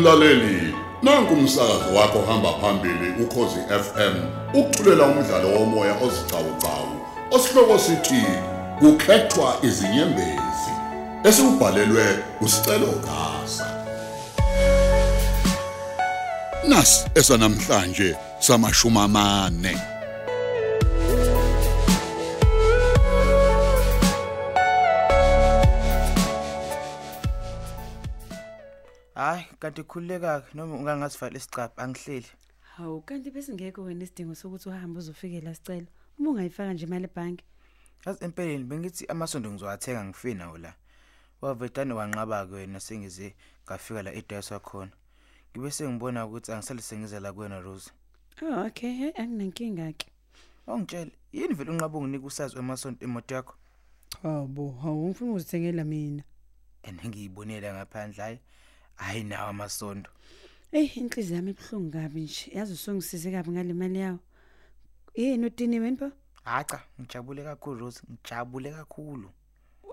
Mlaleli, nanku umsakazo wakho hamba phambili ukhozi FM. Ukuthulela umdlalo womoya ozicawucawu. Osihloko sithi kukhethwa izinyembezi. Esibhalelwe usicelo gasa. Nas esanamhlanje samashuma amane. Kanti khululeka noma ungangasivala isicapha angihleli. Hawu kanti bese ngeke wena isidingo sokuthi uhambe uzofikela sicelo. Uma ungayifaka nje imali ebhanki. Yazi empeleni bengithi amasondo ngizowathenga ngifina la. Wavetane wanqaba ke wena sengize ngafika la eDaso khona. Ngibe sengibona ukuthi angisale sengize la kuwena Rose. Oh okay, hey anginankinga ke. Ongitshela, yini vele unqaba unginika usazi emasondo emoto yakho? Hawu, hawu ngifuna ukuzithengela mina. And ngiyibonela ngaphandle hayi. Hayi nawo amasondo. Ey inhliziyo yami ibhlungu kabi nje. Yazi usungisize kabi ngale mali yawo. Yini udiniwe npo? Hacha, ngijabule kakhulu Rose, ngijabule kakhulu.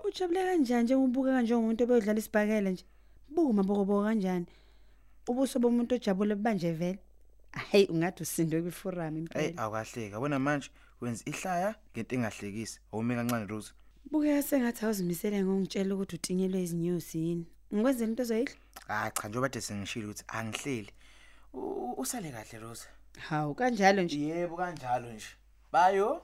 Ujabule kanjani nje ubuka kanje umuntu obeyodlala isibhakela nje? Buka mabokoboko kanjani? Ubuso bomuntu ojabule banje vele. Hayi ungathi usindwe kwiforum Hey, impela. awukahleka. Yabona manje wenza ihlaya ngento engahlekisi. Awume kancane Rose. Buka sengathi awuzimisele ngongitshela ukuthi utinyelwe izinyosi yini. Ngikwenzela into zoyidla? Ah cha njengoba de sengishilo ukuthi angihleli. U- Usale kahle Rose. Hawu kanjalo nje. Yebo kanjalo nje. Bayo.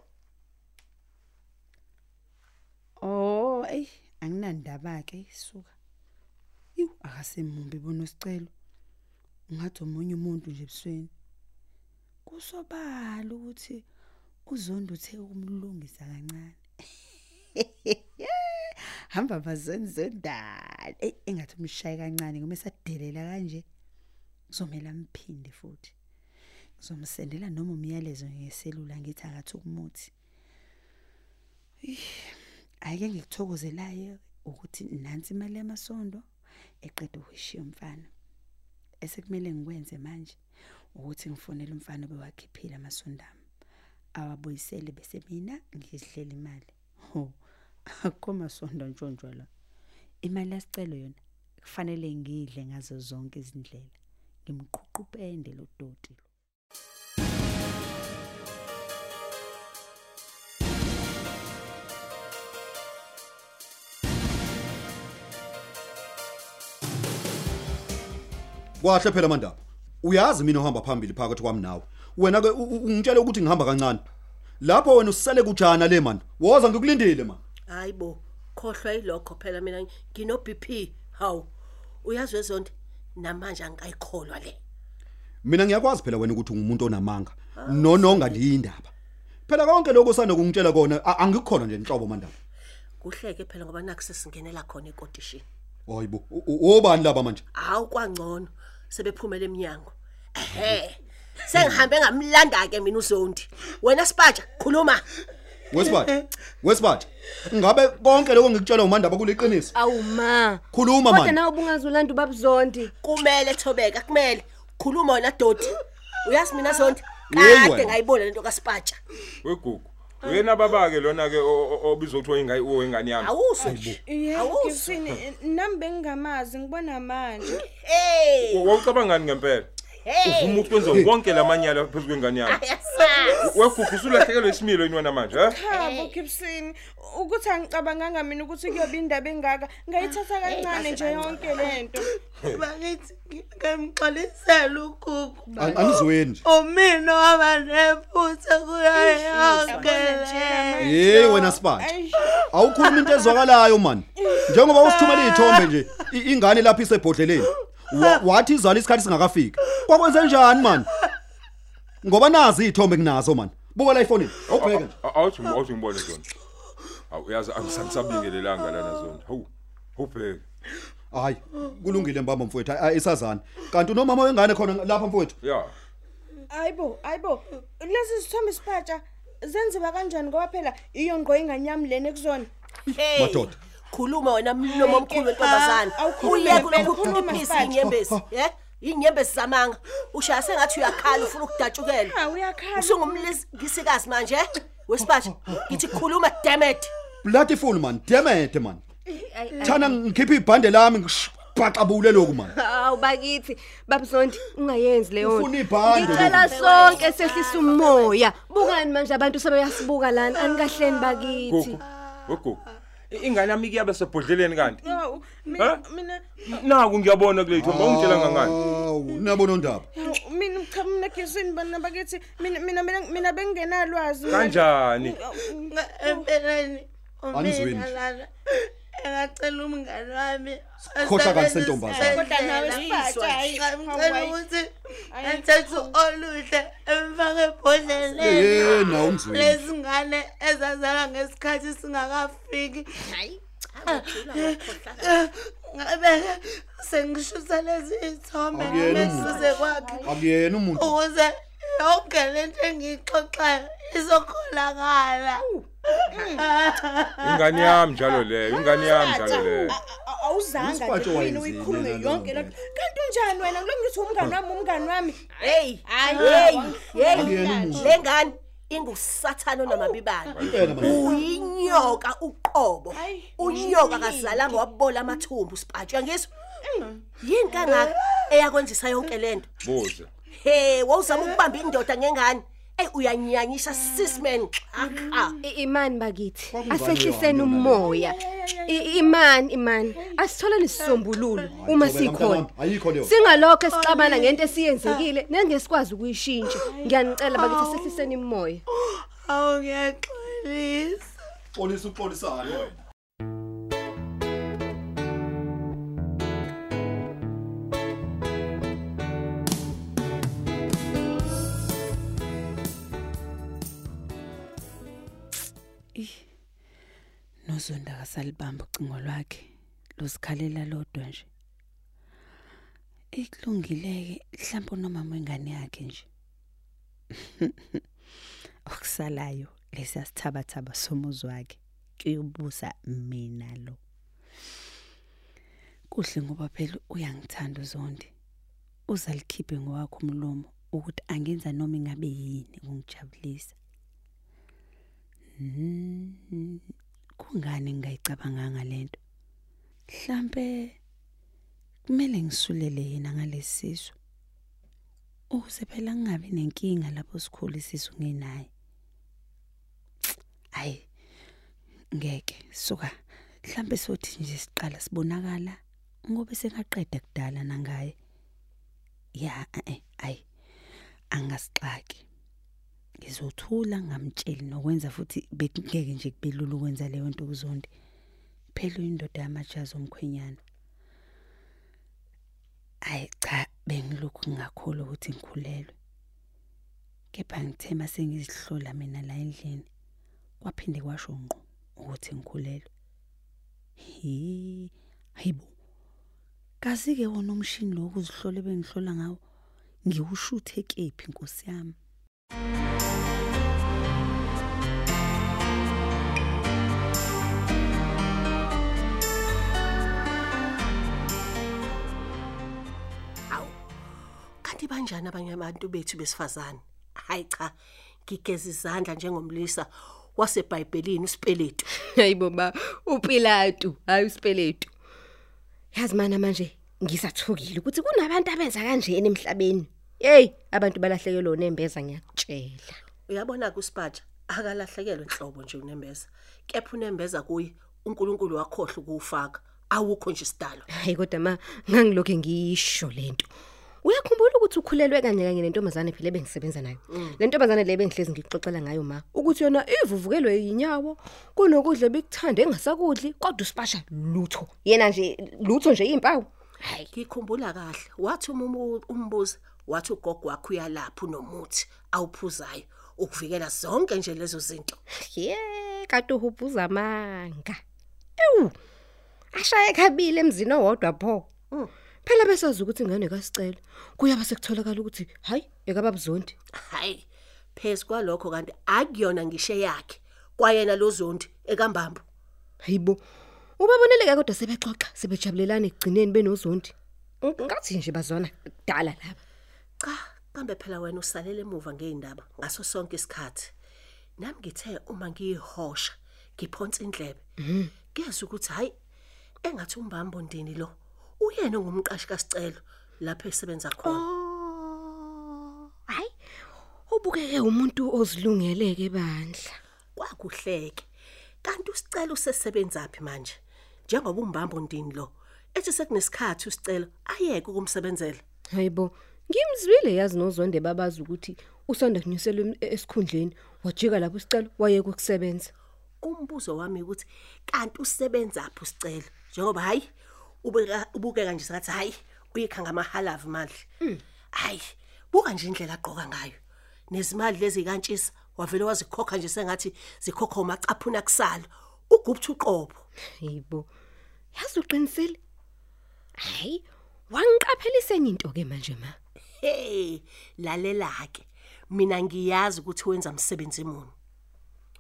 Oh, ey, anginandaba ke isuka. Yu, akasemumbi bona sicelo. Ungathi omunye umuntu nje ebusweni. Kusobala ukuthi uzondo uthe ukumlungisa kancane. Hamba bazenze ndala. Ey, engathi umshaye kancane ngome sadelela kanje. Kuzomela mphinde futhi. Ngizomsendela noma umyalezo ngeselula ngithi akathi ukumuthi. Ayike ngikuthokozelayo ukuthi nansi imali yamasondo eqeda ukuyishiya umfana. Esekumele ngikwenze manje ukuthi ngifonele umfana obewakhiphile amasondami. Awabuyisele bese mina ngizihlela imali. Ho. Akukho masondo ntshontsho la. Imali yasicelo yona kufanele ngidle ngazo zonke izindlela. Ngimqhuqupende lo doti. Kwahle phela mandaba. Uyazi mina uhamba phambili phakathi kwami nawe. Wena ke u- u- ungitshela ukuthi ngihamba kancane. Lapho wena usale kujana le man. Woza ngikulandile man. Hayibo khohlwa ilokho phela mina ngino BP hawu uyazi wezonto namanje angikayikholwa le Mina ngiyakwazi phela wena ukuthi ungumuntu onamanga. Nononga liyindaba. Phela konke lokho usanda kungitshela kona a- angikukhona nje inhlobo mandaba. kuhleke phela ngoba naku sesingenela khona ekotishini Hayibo, u- u- obani laba manje? hawu kwangcono sebephumela eminyango ehe sengihambe ngamlanda ke mina uzondi wena sipatsha khuluma Wesibhathi. Wesibhathi. Ngabe konke lokho ngikutshela umandaba kuliqiniso. Awuma. Khuluma Kodwa man. nawe ubungazulanda ubabuzondi. kumele thobeka kumele khuluma wena dodi uyazi mina zondi Yeyi kade wena. ngayibona lento kaSipatsha wegugu uyena babake lona ke obizwa kuthiwa ingane uwo ingane yami awuso nje Yebo, Awuzwa. Gibson, nami bengingamazi ngibona manje. hey wawucabangani ngempela hey! Uvuma ukwenza konke lamanyala phezu kwengane yami ayasazi wegugu usulahlekelwe isimilo yini wena manje he Chabo Gibson, ukuthi angicabanganga mina ukuthi kuyoba indaba engaka, ngayithatha kancane nje yonke lento. bakithi ngemxolisela ugugu Ang- Angizweni nje. umina waba nephutha kuyo yonke le. Hey wena Sibhathi. Eish, Awukhuluma into ezwakalayo man. Njengoba usithumela izithombe nje i- ingane lapha isebhodleleni. Wa- Wathi izala isikhathi singakafiki. Kwakwenze njani man? Ngoba nazi izithombe kunazo man. Buka la iphone. Awubheka nje. awuthi awuthi ngibone zona awu uyazi angisangisabingelelanga lana zona hawu ubheke Hayi, kulungile mbamba mfowethu. Ay- Isazana. Kanti unomama wengane khona lapha mfowethu. ya ayibo, ayibo. Lezi sithombe sipatsha zenziwa kanjani ngoba phela iyo ngqo inganyami lena ekuzona. hey Madoda. Khuluma wena mlomo omkhulu wentombazana Awukhulumi uye ngempela, kulokhu khuluma iphisi Sipatsha. inyembezi ye inyembezi zamanga ushaya sengathi uyakhala ufuna ukudatshukela Ha uyakhala. usungumlisikazi manje eh? wesiphatha ngithi khuluma damn it Bloody fool man. Damn it man. Thana ngikhipha ibhande lami ngish- bhaxabule lokhu man Hawu bakithi babzondi ungayenzi leyo nto. Ufuna ibhande Ngicela sonke sehlisa umoya. Bukani manje abantu sebeyasibuka lana anikahleni bakithi. Gugu. Gugu. Ingane yami kuyabe sebhodleleni kanti. Hawu Ha? mina mina Naku ngiyabona kule thomba ungitshela ngangani. Hawu nabo nondaba hawu, mina uchamuna gesini bana bakithi mina mina mina mina bengenalwazi mina. Kanjani? empeleni Anizweni. Umina lana engacela umngane wami Khohlakala sentombazane. Kodwa nawe sibatsha hayi ngicela ukuthi athathe oluhle emfake ebhodleleni yena umzweni lezi ngane ezazala ngesikhathi singakafiki. Hayi awujula ngokhohlakala ngabe sengishutha lezi ithombe Akuyena ngesuze kwakhe akuyena umuntu. ukuze yonke lento engiyixoxayo izokholakala. Ingane yami njalo leyo, ingane yami njalo leyo. awuzanga wena uyikhulume yonke lento kanti unjani wena? Ngiloko ngithi umngane wami umngane wami. Hey hey hey lengane ingusathana manje. Uyinyoka uqobo. Unyoka kazalanga wabola amathumbu sipatshwa ngizwe yini kangaka? Eyakwenzisa yonke lento Buze. He wawuzama ukubamba indoda ngengane ey uyanyanyisa sisman aha I- Imani bakithi. Kwakungani Asehliseni wami umoya. I- Imani imani. Asitholeni isisombululo uma Thobeka, mntana sikhona. wami, ayikho leyo Singalokho esixabana ngento esiyenzekile nengesikwazi ukuyishintsha. Ngiyanicela bakithi asehliseni umoya. awu ngiyaxolisa xolisa uxolisane wena nozonda kasalibamba ucingo lwakhe losikhalela lodwa nje. Ikulungileke mhlawumbe unomama wengane yakhe nje. Okusalayo lesiyasithabathaba somuzi wakhe kuyobusa mina lo. Kuhle ngoba phela uyangithanda uzondi. Uzalikhiphe ngowakho umlomo ukuthi angenza noma ingabe yini ukungijabulisa. Mm, kungani ngingayicabanganga lento mhlambe kumele ngisulele yena ngalesisu ukuze phela ngingabi nenkinga lapho sikhulu isisu nginaye hayi ngeke suka. Mhlambe sothi nje siqala sibonakala ngoba sengaqeda kudala nangaye. Ya eh ayi angasixaki. Ngizothula ngamtsheli nokwenza futhi bekungeke nje kubelula ukwenza leyo nto kuzondi phela uyindoda yamajazi omkhwenyana. Ayi cha bengilokhu ngingakholwa ukuthi ngikhulelwe. Kepha ngithema sengizihlola mina la endlini kwaphinde kwasho ngqo ukuthi ngikhulelwe. Hi hayibo. Kazi ke wona umshini lo ukuzihlola bengihlola ngawo? Ngiwushuthe kephi inkosi yami? Awu. Kanti banjani abanye abantu bethu besifazane? Hayi cha. Ngigeza izandla njengomlisa waseBhayibhelini uSipeletu. Hayibo ba uPilato hayi uSipeletu. Yazi mana manje ngisathukile ukuthi kunabantu abenza kanjeni emhlabeni. Hey abantu balahlekelwe nembeza ngiyakutshela. Uyabona kuSipatsha akalahlekelwe inhlobo nje unembeza. Kepha unembeza kuye uNkulunkulu wakhohle ukufaka. Awukho nje isidalo. Hayi kodwa ma ngangilokho ngisho lento. Uyakhumbula ukuthi ukhulelwe kanye kanye nentombazane phela ebengisebenza nayo. Le ntombazane le bengihlezi ngixoxela ngayo ma ukuthi yona ivuvukelwe yinyawo kunokudla bekuthanda engasakudli kodwa usipasha lutho. Yena nje lutho nje impawu. Hayi ngikhumbula kahle. Wathi uma umbuza wathi ugogo wakho uyalapha unomuthi awuphuzayo ukuvikela zonke nje lezo zinto. Ye kade uhuphuza amanga. Ewu. Ashaya ekhabile emzini owodwa pho. Phela besazi ukuthi ingane kasicela. Kuyaba sekutholakala ukuthi hayi ekababuzondi. Hayi phezu kwalokho kanti akuyona ngishe yakhe kwayena lozondi ekambambo. Hayibo. Ubaboneleke kodwa sebexoxa sebejabulelana egcineni benozondi. Ng- Ngathi nje bazona kudala laba. Cha kambe phela wena usalele emuva ngeindaba ngaso sonke isikhathi. Nami ngithe uma ngiyihosha ngiphonsa indlebe. Ngiyeza ukuthi hayi engathi umbambo ndini lo? Uyena ongumqashi kaSicelo lapho esebenza khona. Hayi ubukeke umuntu ozilungeleke bandla. Kwakuhleke. Kanti usicelo usesebenzaphi manje? Njengoba umbambo ndini lo ethi sekunesikhathi usicelo ayeke ukumsebenzela. Hayibo ngimzwile yazi nozonde babazi ukuthi usanda kunyuselwa em- esikhundleni. Wajika lapho isicelo wayeka ukusebenza umbuzo wami ukuthi kanti usebenzaphi usicelo? Njengoba hayi ubeka ubukeka nje sathi hayi uyikhanga amahalavu manje hayi buka nje indlela agqoka ngayo. Nezimali lezi kantshisa wavele wazikhokha nje sengathi zikhokha umacaphuna kusala. Ugubutha uqobo? Hayibo yazi uqinisile? Hayi wangiqaphelisa enye into ke manje ma. Hey lalela ke. Mina ngiyazi ukuthi wenza umsebenzi muni.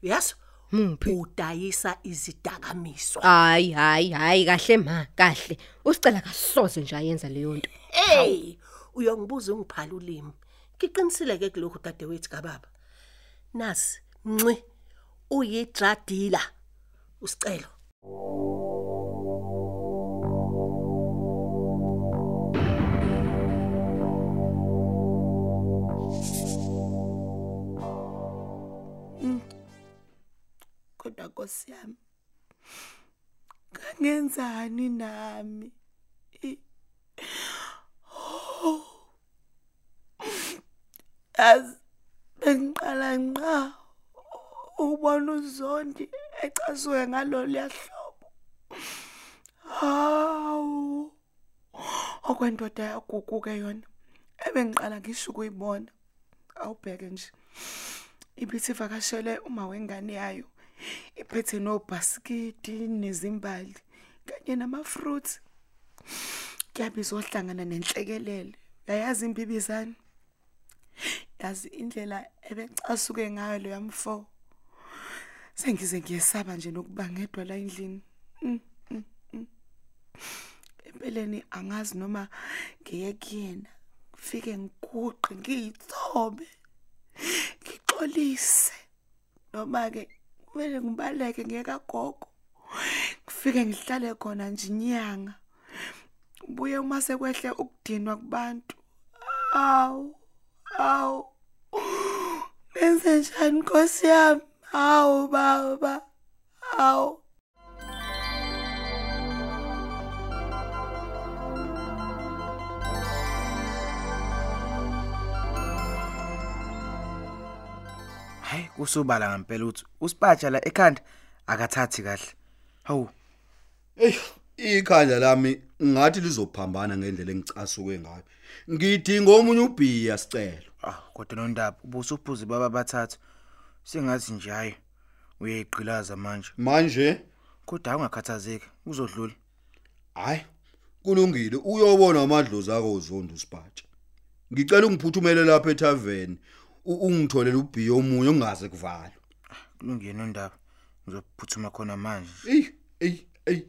Yazi Muphi? udayisa izidakamiswa hayi hayi hayi kahle ma kahle. Usicela kasoze nje ayenza leyo nto. Hey uyongibuza ungiphala ulimi? Ngiqinisile ke kulokhu dadewethu kababa. Nasi nci uyidradila. Usicelo. Nkosi yami. Kangenzani nami? I- Oh. yazi bengiqala nqa ubona uzondi ecasuke ngalolu yahlobo hawu okwendoda yaguguke yona ebengiqala ngisho ukuyibona. Awubheke nje ibithi vakashele uma wengane yayo. Iphethe nobhasikidi nezimbali kanye namafruits. Kuyabe izohlangana nenhlekelele. Yayazi imbibizane? Yazi indlela ebecasuke ngayo lo yamfo sengize ngiyesaba nje nokuba ngedwa la endlini. Mm, mm, mm. empeleni angazi noma ngiye kuyena. Ngifike ngiguqe ngiyithobe ngixolise. Noma ke kumele ngibaleke ngiyeka gogo ngifike ngihlale khona nje inyanga. Buye uma sekwehle ukudinwa kubantu awu awu nenze njani nkosi yami? Awu baba awu. Hayi kusobala ngempela uthi usipatsha la ekhanda akathathi kahle. Hawu. Ey, ikhanda lami ngathi lizophambana ngendlela engicasuke ngayo. Ngidinga omunye ubhiya sicelo. ah kodwa nondaba ubusuphuzi baba bathathu. Singathi nje hayi uyayiqhilaza manje. Manje? Kodwa ungakhathazeki uzodlula. Hayi kulungile. Uyobona amadlozi akho uzondo usiphatsha. Ngicela ungiphuthumele lapha etavern u- ungitholele ubhiya omunye ongaze kuvalwe. kulungile nondaba ngizophuthuma khona manje Ey, ey, ey.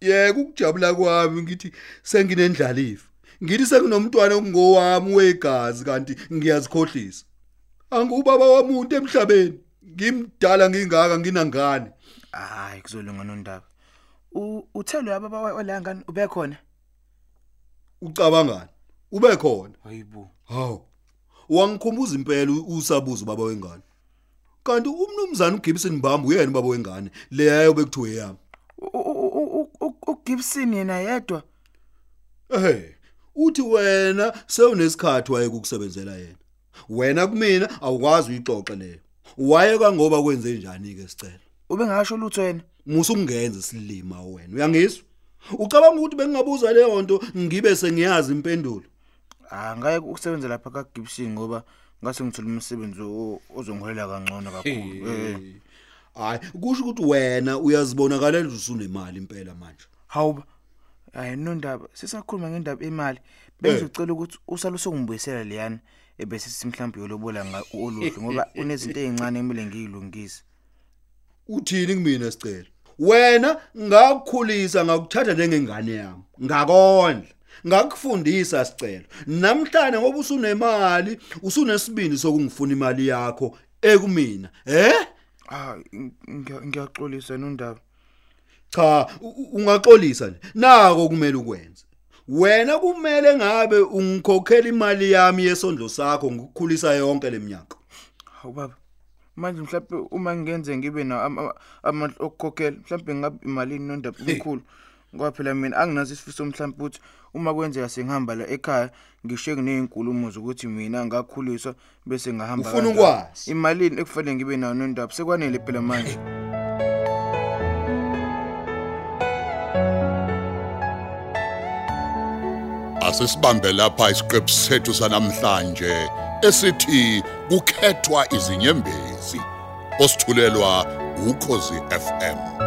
Yeke ukujabula kwami ngithi senginendlalifa. Ngithi sekunomntwana ongowami wegazi kanti ngiyazikhohlisa. Angubaba wamuntu emhlabeni. Ngimdala ngingaka nginangane. hayi kuzolunga nondaba U- uthelo yababa walangani ube khona Ucabangani? Ube khona. hayibo Hawu. Wangikhumbuza impela u- usabuza baba wengane. Kanti umnumzana uGibson Mbambo uyena baba wengane leyo bekuthiwe yami. uGibson yena yedwa Eh, uthi wena sewunesikhathi waye kukusebenzela yena. Wena kumina awukwazi uyixoxe leyo. Waye kangoba kwenze njani ke sicela? ubengasho lutho yena Musu ungenze silima wena. Uyangizwa? Ucabanga ukuthi bengingabuza leyo nto ngibe sengiyazi impendulo. Ah ngaye ukusebenza lapha kaGibson ngoba ngase ngithola umsebenzi o- ozongiholela kangcono kakhulu eh Hayi, kusho ukuthi wena uyazibonakalela ukuthi usunemali impela manje. hawuba hayi nondaba sisakhuluma ngendaba imali bengizocela ukuthi usalo sokungibuyisela leyana ebese sithi mhlawumbe yolobola nga oluhle ngoba unezinto ezincane emile ngiyilungise Uthini kumina sicela? Wena ngakukhulisa ngakuthatha njengengane yami. Ngakondla. Ngakufundisa sicelo. Namhlanje ngoba usunemali, usunesibindi sokungifuna imali yakho ekumina. Eh? ah ngiya- ngiyaxolisa nondaba Cha, ungaxolisa nje. Nako kumele ukwenze. wena kumele ngabe ungikhokhela imali yami yesondlo sakho ngikukhulisa yonke leminyaka hawu baba manje mhlawumbe uma ngenze ngibe na ama- ama okukhokhela mhlawumbe ngabe imalini nondaba omkhulu ngoba phela mina anginazo isifiso mhlawumbe ukuthi uma kwenzeka sengihamba la ekhaya ngishiye kunezinkulumo zokuthi mina ngakhuliswa bese ngahamba Ufuna kanjalo. ukwazi? imalini ekufanele ngibe nayo nondaba sekwanele phela manje Asisibambe lapha isiqephu sethu sanamhlanje esithi kukhethwa izinyembezi. Osithulelwa ukhozi FM.